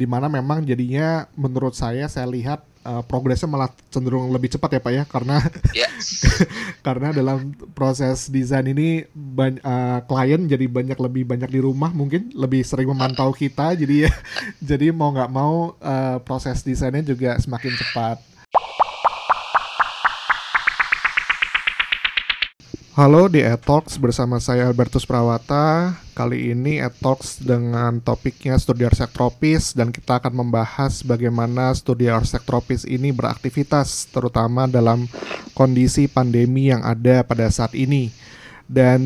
di mana memang jadinya menurut saya saya lihat uh, progresnya malah cenderung lebih cepat ya Pak ya karena yes. karena dalam proses desain ini uh, klien jadi banyak lebih banyak di rumah mungkin lebih sering memantau kita jadi ya jadi mau nggak mau uh, proses desainnya juga semakin cepat. Halo di Etalks bersama saya Albertus Prawata. Kali ini Etalks dengan topiknya studi arsitek tropis dan kita akan membahas bagaimana studi arsitek tropis ini beraktivitas terutama dalam kondisi pandemi yang ada pada saat ini. Dan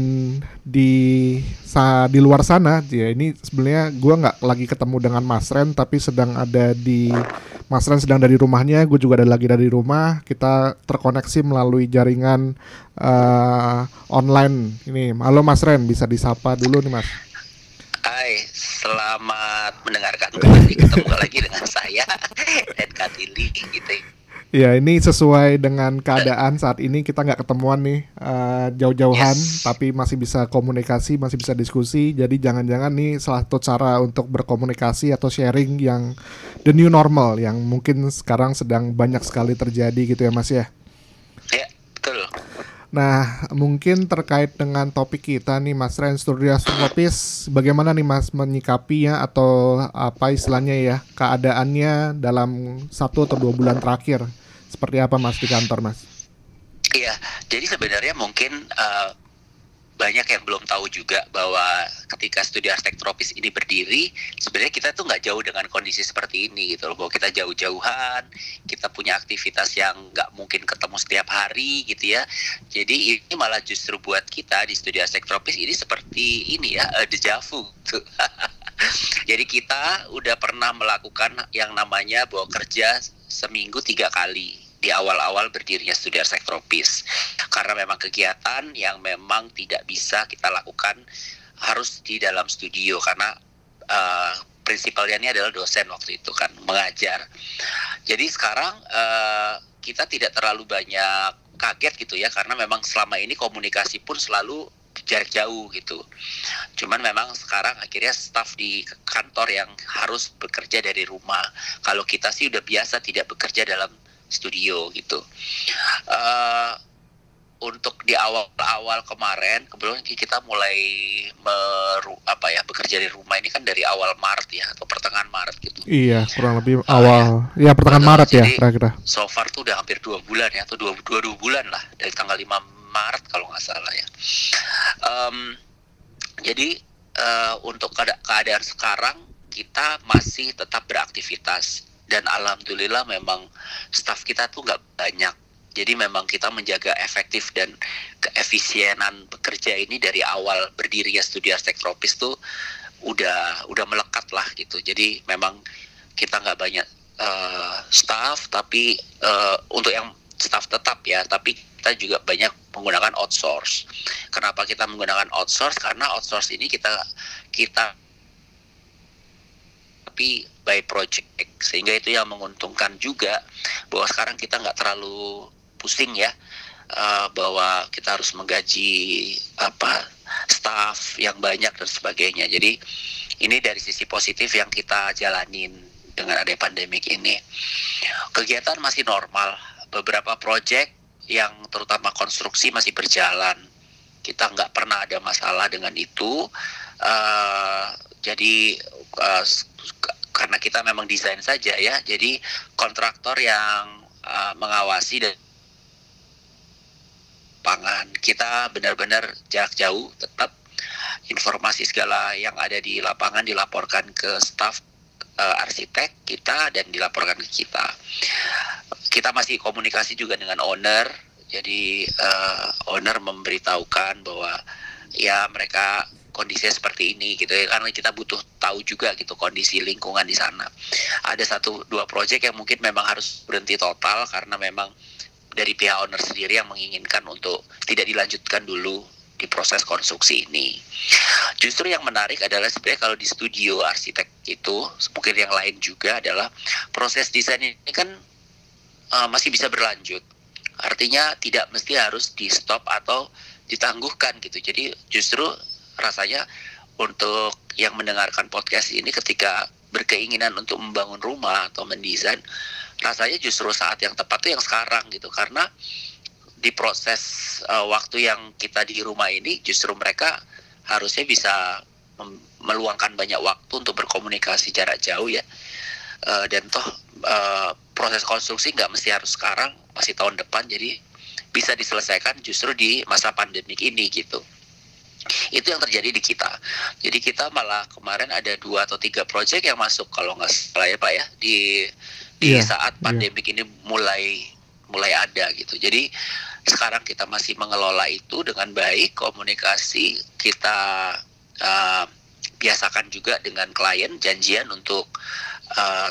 di sa, di luar sana ya ini sebenarnya gue nggak lagi ketemu dengan Mas Ren tapi sedang ada di Mas Ren sedang dari rumahnya, gue juga ada lagi dari rumah. Kita terkoneksi melalui jaringan uh, online ini. Halo Mas Ren, bisa disapa dulu nih Mas. Hai, selamat mendengarkan kembali ketemu lagi dengan saya dan Katili gitu. Ya ini sesuai dengan keadaan saat ini kita nggak ketemuan nih uh, jauh-jauhan, yes. tapi masih bisa komunikasi, masih bisa diskusi. Jadi jangan-jangan nih salah satu cara untuk berkomunikasi atau sharing yang the new normal yang mungkin sekarang sedang banyak sekali terjadi gitu ya Mas ya. Ya betul. Nah, mungkin terkait dengan topik kita nih Mas Ren Studio bagaimana nih Mas menyikapinya atau apa istilahnya ya keadaannya dalam satu atau dua bulan terakhir? Seperti apa Mas di kantor Mas? Iya, jadi sebenarnya mungkin uh, banyak yang belum tahu juga bahwa ketika studi arsitek tropis ini berdiri, sebenarnya kita tuh nggak jauh dengan kondisi seperti ini gitu loh. Bahwa kita jauh-jauhan, kita punya aktivitas yang nggak mungkin ketemu setiap hari gitu ya. Jadi ini malah justru buat kita di studi arsitek tropis ini seperti ini ya, uh, deja vu gitu. Jadi kita udah pernah melakukan yang namanya bahwa kerja seminggu tiga kali di awal-awal berdirinya studi arsitek tropis karena memang kegiatan yang memang tidak bisa kita lakukan harus di dalam studio karena uh, prinsipalnya ini adalah dosen waktu itu kan mengajar jadi sekarang uh, kita tidak terlalu banyak kaget gitu ya karena memang selama ini komunikasi pun selalu jarak jauh gitu. Cuman memang sekarang akhirnya staff di kantor yang harus bekerja dari rumah. Kalau kita sih udah biasa tidak bekerja dalam studio gitu. Uh, untuk di awal-awal kemarin kebetulan kita mulai meru, apa ya bekerja di rumah ini kan dari awal Maret ya atau pertengahan Maret gitu. Iya kurang lebih uh, awal ya, ya pertengahan Maret ya kira-kira. So far tuh udah hampir dua bulan ya atau dua dua, dua bulan lah dari tanggal 5 Maret kalau nggak salah ya. Um, jadi uh, untuk keadaan sekarang kita masih tetap beraktivitas dan alhamdulillah memang staff kita tuh nggak banyak. Jadi memang kita menjaga efektif dan keefisienan bekerja ini dari awal berdirinya studi arsitek tropis tuh udah udah melekat lah gitu. Jadi memang kita nggak banyak uh, staff tapi uh, untuk yang staff tetap ya, tapi kita juga banyak menggunakan outsource. Kenapa kita menggunakan outsource? Karena outsource ini kita kita tapi by project sehingga itu yang menguntungkan juga bahwa sekarang kita nggak terlalu pusing ya uh, bahwa kita harus menggaji apa staff yang banyak dan sebagainya. Jadi ini dari sisi positif yang kita jalanin dengan ada pandemik ini. Kegiatan masih normal. Beberapa project yang terutama konstruksi masih berjalan. Kita nggak pernah ada masalah dengan itu. Uh, jadi uh, karena kita memang desain saja ya. Jadi kontraktor yang uh, mengawasi dan pangan kita benar-benar jarak jauh tetap informasi segala yang ada di lapangan dilaporkan ke staf uh, arsitek kita dan dilaporkan ke kita. Kita masih komunikasi juga dengan owner, jadi uh, owner memberitahukan bahwa ya mereka kondisinya seperti ini gitu ya karena kita butuh tahu juga gitu kondisi lingkungan di sana. Ada satu dua proyek yang mungkin memang harus berhenti total karena memang dari pihak owner sendiri yang menginginkan untuk tidak dilanjutkan dulu di proses konstruksi ini. Justru yang menarik adalah sebenarnya kalau di studio arsitek itu, mungkin yang lain juga adalah proses desain ini kan uh, masih bisa berlanjut. Artinya tidak mesti harus di stop atau ditangguhkan gitu. Jadi justru rasanya untuk yang mendengarkan podcast ini ketika berkeinginan untuk membangun rumah atau mendesain rasanya justru saat yang tepat tuh yang sekarang gitu. Karena di proses uh, waktu yang kita di rumah ini justru mereka harusnya bisa meluangkan banyak waktu untuk berkomunikasi jarak jauh ya. Uh, dan toh uh, proses konstruksi nggak mesti harus sekarang masih tahun depan. Jadi bisa diselesaikan justru di masa pandemik ini gitu itu yang terjadi di kita. Jadi kita malah kemarin ada dua atau tiga proyek yang masuk kalau nggak salah ya Pak ya di di yeah, saat iya. pandemik yeah. ini mulai mulai ada gitu. Jadi sekarang kita masih mengelola itu dengan baik, komunikasi kita uh, biasakan juga dengan klien janjian untuk uh,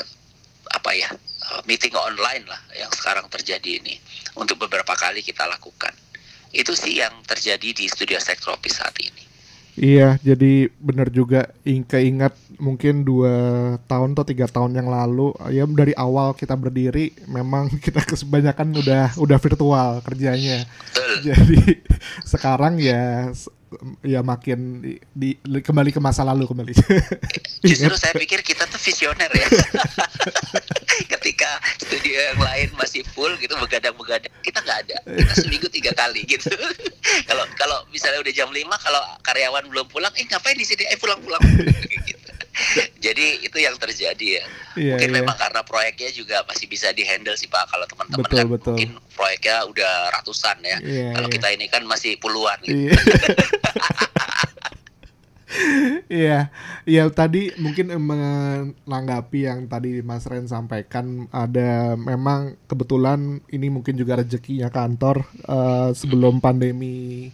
apa ya uh, meeting online lah yang sekarang terjadi ini untuk beberapa kali kita lakukan. Itu sih yang terjadi di studio Sektropis saat ini. Iya, jadi benar juga keingat mungkin dua tahun atau tiga tahun yang lalu ya dari awal kita berdiri memang kita kebanyakan udah udah virtual kerjanya. Jadi sekarang ya ya makin di, di kembali ke masa lalu kembali. Justru saya pikir kita tuh visioner ya. Ketika studio yang lain masih full gitu begadang-begadang, kita nggak ada. Kita seminggu tiga kali gitu. Kalau kalau misalnya udah jam 5 kalau karyawan belum pulang, eh ngapain di sini? Eh pulang-pulang. gitu. Jadi itu yang terjadi ya. Yeah, mungkin yeah. memang karena proyeknya juga masih bisa dihandle sih Pak. Kalau teman-teman kan betul. mungkin proyeknya udah ratusan ya. Yeah, Kalau yeah. kita ini kan masih puluhan gitu. Yeah. Iya, ya tadi mungkin menanggapi yang tadi Mas Ren sampaikan ada memang kebetulan ini mungkin juga rezekinya kantor uh, sebelum pandemi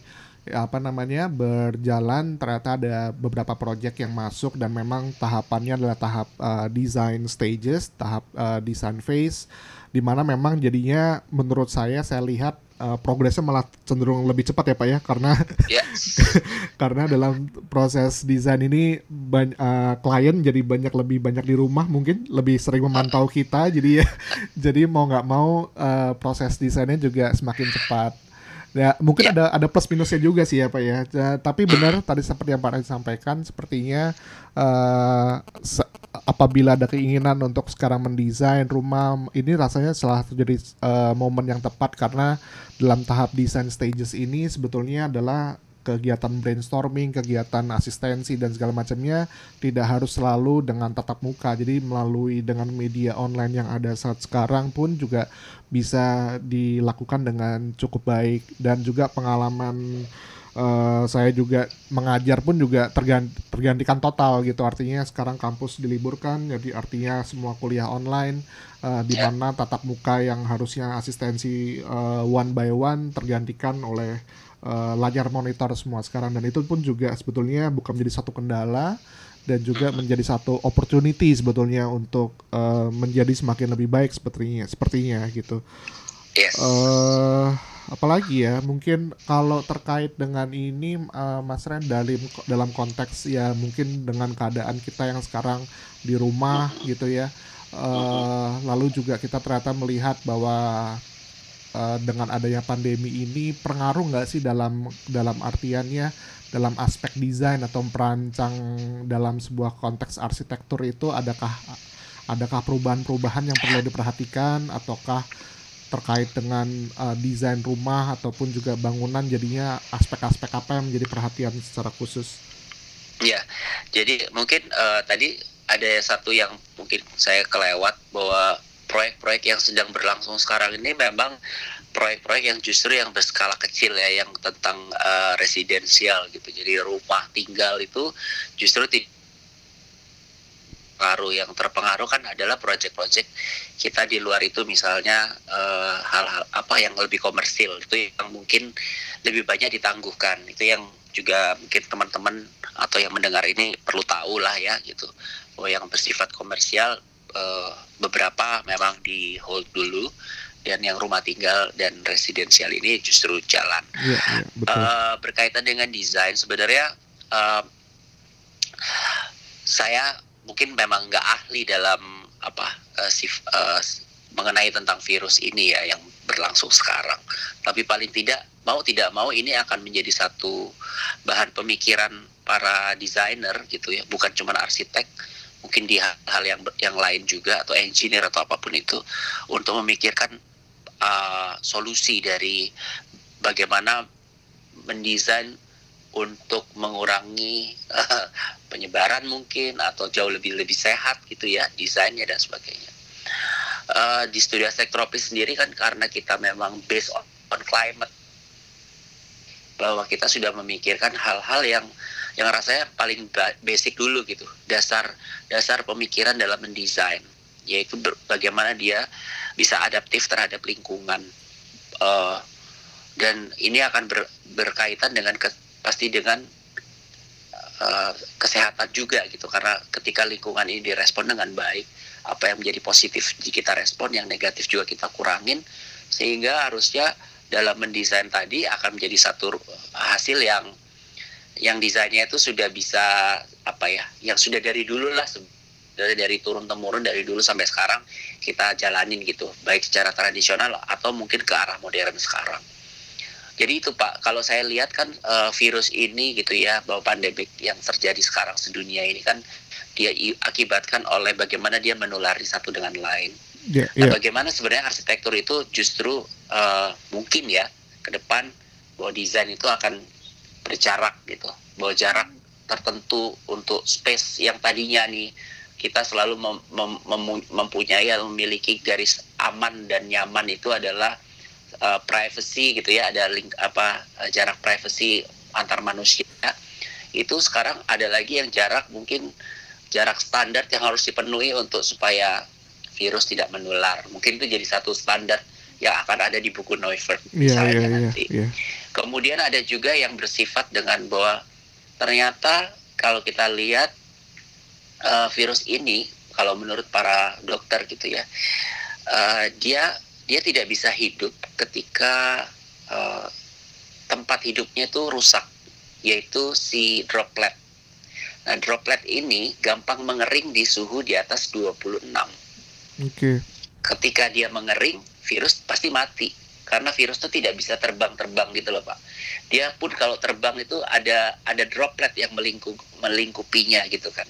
apa namanya berjalan ternyata ada beberapa proyek yang masuk dan memang tahapannya adalah tahap uh, design stages, tahap uh, design phase di mana memang jadinya menurut saya saya lihat uh, progresnya malah cenderung lebih cepat ya Pak ya karena yes. karena dalam proses desain ini banyak uh, klien jadi banyak lebih banyak di rumah mungkin lebih sering memantau kita jadi ya jadi mau nggak mau uh, proses desainnya juga semakin cepat Ya, mungkin ya. ada ada plus minusnya juga sih ya Pak ya. ya tapi benar tadi seperti yang Pak Rai sampaikan sepertinya uh, se apabila ada keinginan untuk sekarang mendesain rumah ini rasanya salah satu jadi uh, momen yang tepat karena dalam tahap desain stages ini sebetulnya adalah kegiatan brainstorming, kegiatan asistensi dan segala macamnya tidak harus selalu dengan tatap muka. Jadi melalui dengan media online yang ada saat sekarang pun juga bisa dilakukan dengan cukup baik dan juga pengalaman uh, saya juga mengajar pun juga terganti, tergantikan total gitu. Artinya sekarang kampus diliburkan jadi artinya semua kuliah online uh, di mana tatap muka yang harusnya asistensi uh, one by one tergantikan oleh uh, layar monitor semua sekarang dan itu pun juga sebetulnya bukan menjadi satu kendala dan juga menjadi satu opportunity sebetulnya untuk uh, menjadi semakin lebih baik sepertinya sepertinya gitu. Yes. Uh, apalagi ya mungkin kalau terkait dengan ini uh, Mas Ren dalam dalam konteks ya mungkin dengan keadaan kita yang sekarang di rumah gitu ya uh, lalu juga kita ternyata melihat bahwa uh, dengan adanya pandemi ini pengaruh nggak sih dalam dalam artiannya dalam aspek desain atau perancang dalam sebuah konteks arsitektur itu adakah adakah perubahan-perubahan yang perlu diperhatikan ataukah terkait dengan uh, desain rumah ataupun juga bangunan jadinya aspek-aspek apa yang menjadi perhatian secara khusus? Ya, jadi mungkin uh, tadi ada satu yang mungkin saya kelewat bahwa proyek-proyek yang sedang berlangsung sekarang ini memang proyek-proyek yang justru yang berskala kecil ya yang tentang uh, residensial gitu. Jadi rumah tinggal itu justru pengaruh yang terpengaruh kan adalah proyek-proyek kita di luar itu misalnya eh, hal-hal uh, apa yang lebih komersil itu yang mungkin lebih banyak ditangguhkan. Itu yang juga mungkin teman-teman atau yang mendengar ini perlu tahu lah ya gitu. Bahwa yang bersifat komersial uh, beberapa memang di hold dulu dan yang rumah tinggal dan residensial ini justru jalan. Ya, ya, betul. Uh, berkaitan dengan desain sebenarnya uh, saya mungkin memang nggak ahli dalam apa uh, sif, uh, mengenai tentang virus ini ya yang berlangsung sekarang. Tapi paling tidak mau tidak mau ini akan menjadi satu bahan pemikiran para desainer gitu ya, bukan cuma arsitek mungkin di hal-hal yang yang lain juga atau engineer atau apa pun itu untuk memikirkan uh, solusi dari bagaimana mendesain untuk mengurangi uh, penyebaran mungkin atau jauh lebih lebih sehat gitu ya desainnya dan sebagainya. Uh, di studi tropis sendiri kan karena kita memang based on climate bahwa kita sudah memikirkan hal-hal yang yang rasanya paling basic dulu gitu. Dasar dasar pemikiran dalam mendesain. Yaitu bagaimana dia bisa adaptif terhadap lingkungan. Uh, dan ini akan ber, berkaitan dengan ke, pasti dengan uh, kesehatan juga gitu. Karena ketika lingkungan ini direspon dengan baik apa yang menjadi positif kita respon yang negatif juga kita kurangin sehingga harusnya dalam mendesain tadi akan menjadi satu hasil yang yang desainnya itu sudah bisa apa ya yang sudah dari dulu lah dari dari turun temurun dari dulu sampai sekarang kita jalanin gitu. Baik secara tradisional atau mungkin ke arah modern sekarang. Jadi itu pak kalau saya lihat kan uh, virus ini gitu ya bahwa pandemik yang terjadi sekarang sedunia ini kan dia akibatkan oleh bagaimana dia menulari satu dengan lain. Yeah, yeah. nah bagaimana sebenarnya arsitektur itu justru uh, mungkin ya ke depan bahwa desain itu akan berjarak gitu. Bahwa jarak tertentu untuk space yang tadinya nih kita selalu mem mem mem mempunyai atau memiliki garis aman dan nyaman itu adalah uh, privacy gitu ya ada link apa uh, jarak privacy antar manusia. Itu sekarang ada lagi yang jarak mungkin jarak standar yang harus dipenuhi untuk supaya virus tidak menular. Mungkin itu jadi satu standar yang akan ada di buku Neufert yeah, misalnya yeah, nanti. Yeah, yeah. Kemudian ada juga yang bersifat dengan bahwa ternyata kalau kita lihat uh, virus ini, kalau menurut para dokter gitu ya, uh, dia dia tidak bisa hidup ketika uh, tempat hidupnya itu rusak, yaitu si droplet. Nah, droplet ini gampang mengering di suhu di atas 26. Oke. Okay. Ketika dia mengering, virus pasti mati karena virus itu tidak bisa terbang-terbang gitu loh pak. Dia pun kalau terbang itu ada ada droplet yang melingkup melingkupinya gitu kan.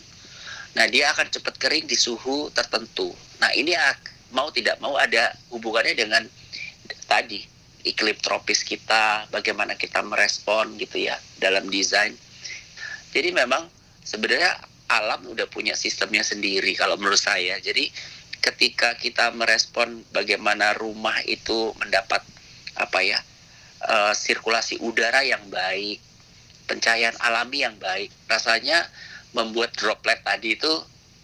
Nah dia akan cepat kering di suhu tertentu. Nah ini mau tidak mau ada hubungannya dengan tadi iklim tropis kita, bagaimana kita merespon gitu ya dalam desain. Jadi memang sebenarnya alam udah punya sistemnya sendiri kalau menurut saya. Jadi ketika kita merespon bagaimana rumah itu mendapat apa ya uh, sirkulasi udara yang baik, pencahayaan alami yang baik, rasanya membuat droplet tadi itu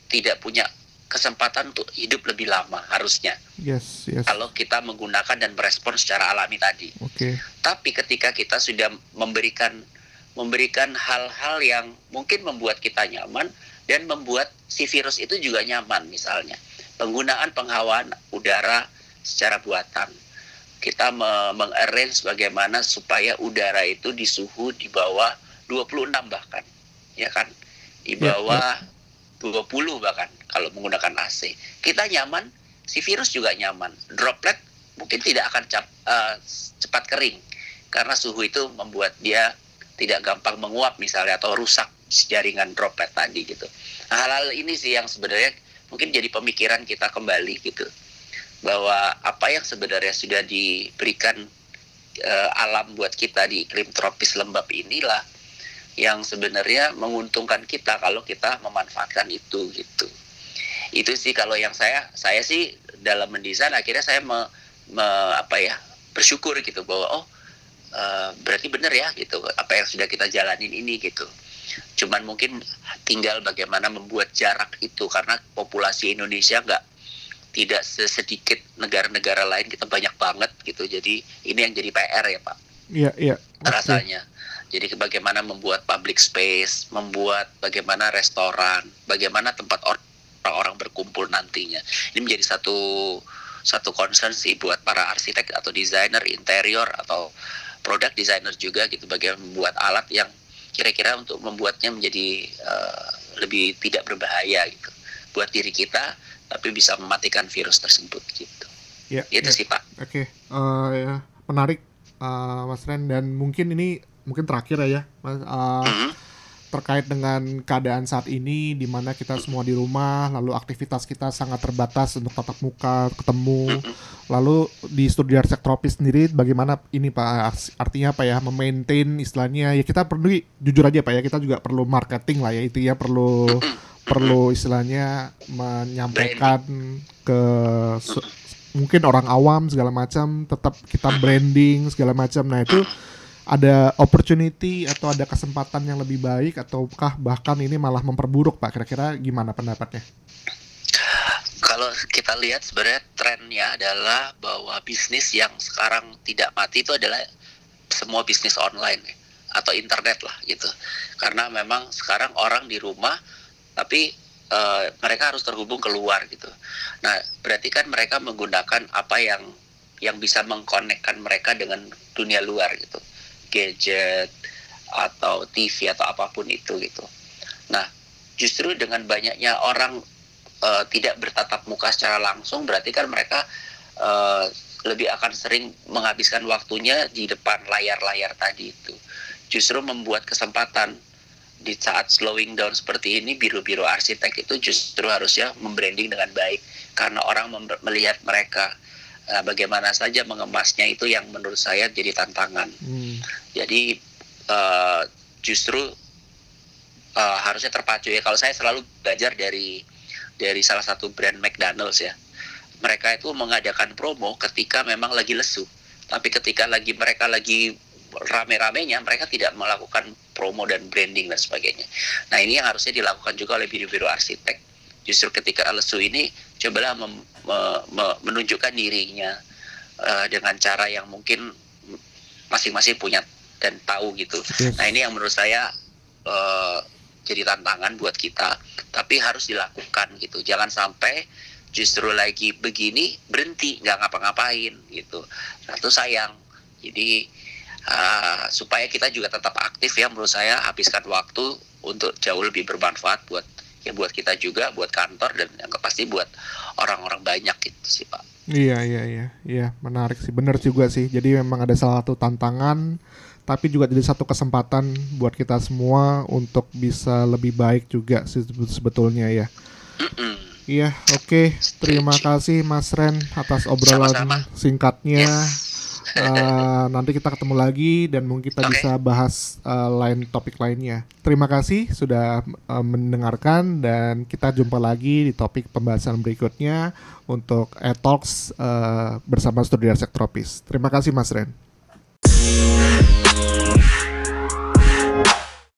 tidak punya kesempatan untuk hidup lebih lama harusnya. Yes, yes. Kalau kita menggunakan dan merespon secara alami tadi. Oke. Okay. Tapi ketika kita sudah memberikan memberikan hal-hal yang mungkin membuat kita nyaman dan membuat si virus itu juga nyaman misalnya penggunaan penghawaan udara secara buatan. Kita mengarrange bagaimana supaya udara itu di suhu di bawah 26 bahkan, ya kan? Di bawah ya, ya. 20 bahkan kalau menggunakan AC. Kita nyaman, si virus juga nyaman. Droplet mungkin tidak akan cap, uh, cepat kering karena suhu itu membuat dia tidak gampang menguap misalnya atau rusak jaringan droplet tadi gitu. Nah, hal-hal ini sih yang sebenarnya mungkin jadi pemikiran kita kembali gitu. Bahwa apa yang sebenarnya sudah diberikan uh, alam buat kita di iklim tropis lembab inilah yang sebenarnya menguntungkan kita kalau kita memanfaatkan itu gitu. Itu sih kalau yang saya saya sih dalam mendesain akhirnya saya me, me, apa ya bersyukur gitu bahwa oh uh, berarti benar ya gitu apa yang sudah kita jalanin ini gitu Cuman mungkin tinggal bagaimana membuat jarak itu karena populasi Indonesia nggak tidak sesedikit negara-negara lain kita banyak banget gitu. Jadi ini yang jadi PR ya Pak. Iya iya. Rasanya. Jadi bagaimana membuat public space, membuat bagaimana restoran, bagaimana tempat orang-orang berkumpul nantinya. Ini menjadi satu satu concern sih buat para arsitek atau desainer interior atau produk designer juga gitu bagaimana membuat alat yang kira-kira untuk membuatnya menjadi uh, lebih tidak berbahaya gitu buat diri kita tapi bisa mematikan virus tersebut gitu. Ya, itu ya. sih Pak. Oke, okay. uh, eh, ya. menarik uh, Mas Ren dan mungkin ini mungkin terakhir ya, Mas. Uh, mm -hmm. Terkait dengan keadaan saat ini di mana kita semua di rumah, lalu aktivitas kita sangat terbatas untuk tatap muka, ketemu. Lalu di studi arsek tropis sendiri bagaimana ini Pak? Artinya apa ya? Memaintain istilahnya ya kita perlu jujur aja Pak ya kita juga perlu marketing lah ya itu ya perlu perlu istilahnya menyampaikan ke mungkin orang awam segala macam tetap kita branding segala macam. Nah itu ada opportunity atau ada kesempatan yang lebih baik ataukah bahkan ini malah memperburuk Pak? Kira-kira gimana pendapatnya? Kalau kita lihat sebenarnya trennya adalah bahwa bisnis yang sekarang tidak mati itu adalah semua bisnis online atau internet lah gitu. Karena memang sekarang orang di rumah tapi uh, mereka harus terhubung keluar gitu. Nah, berarti kan mereka menggunakan apa yang yang bisa mengkonekkan mereka dengan dunia luar gitu gadget atau TV atau apa pun itu gitu. Nah, justru dengan banyaknya orang uh, tidak bertatap muka secara langsung, berarti kan mereka uh, lebih akan sering menghabiskan waktunya di depan layar-layar tadi itu. Justru membuat kesempatan di saat slowing down seperti ini, biru-biru arsitek itu justru harusnya membranding dengan baik karena orang melihat mereka uh, bagaimana saja mengemasnya itu yang menurut saya jadi tantangan. Hmm. Jadi uh, justru uh, harusnya terpacu ya. Kalau saya selalu belajar dari dari salah satu brand McDonald's ya. Mereka itu mengadakan promo ketika memang lagi lesu. Tapi ketika lagi mereka lagi rame-ramenya mereka tidak melakukan promo dan branding dan sebagainya. Nah ini yang harusnya dilakukan juga oleh biru-biru arsitek. Justru ketika lesu ini cobalah mem, me, me, menunjukkan dirinya uh, dengan cara yang mungkin masing-masing punya dan tahu gitu. Yes. Nah ini yang menurut saya uh, jadi tantangan buat kita, tapi harus dilakukan gitu. Jangan sampai justru lagi begini berhenti nggak ngapa-ngapain gitu. Nah itu sayang. Jadi uh, supaya kita juga tetap aktif ya menurut saya habiskan waktu untuk jauh lebih bermanfaat buat ya buat kita juga, buat kantor dan yang pasti buat orang-orang banyak gitu sih Pak. Iya iya iya iya menarik sih benar juga sih jadi memang ada salah satu tantangan tapi juga jadi satu kesempatan buat kita semua untuk bisa lebih baik juga sih sebetulnya ya. Iya, oke. Okay. Terima kasih Mas Ren atas obrolan Sama-sama. singkatnya. Yes. Uh, nanti kita ketemu lagi dan mungkin kita okay. bisa bahas uh, lain topik lainnya. Terima kasih sudah uh, mendengarkan dan kita jumpa lagi di topik pembahasan berikutnya untuk e-talks uh, bersama Studio Tropis. Terima kasih Mas Ren.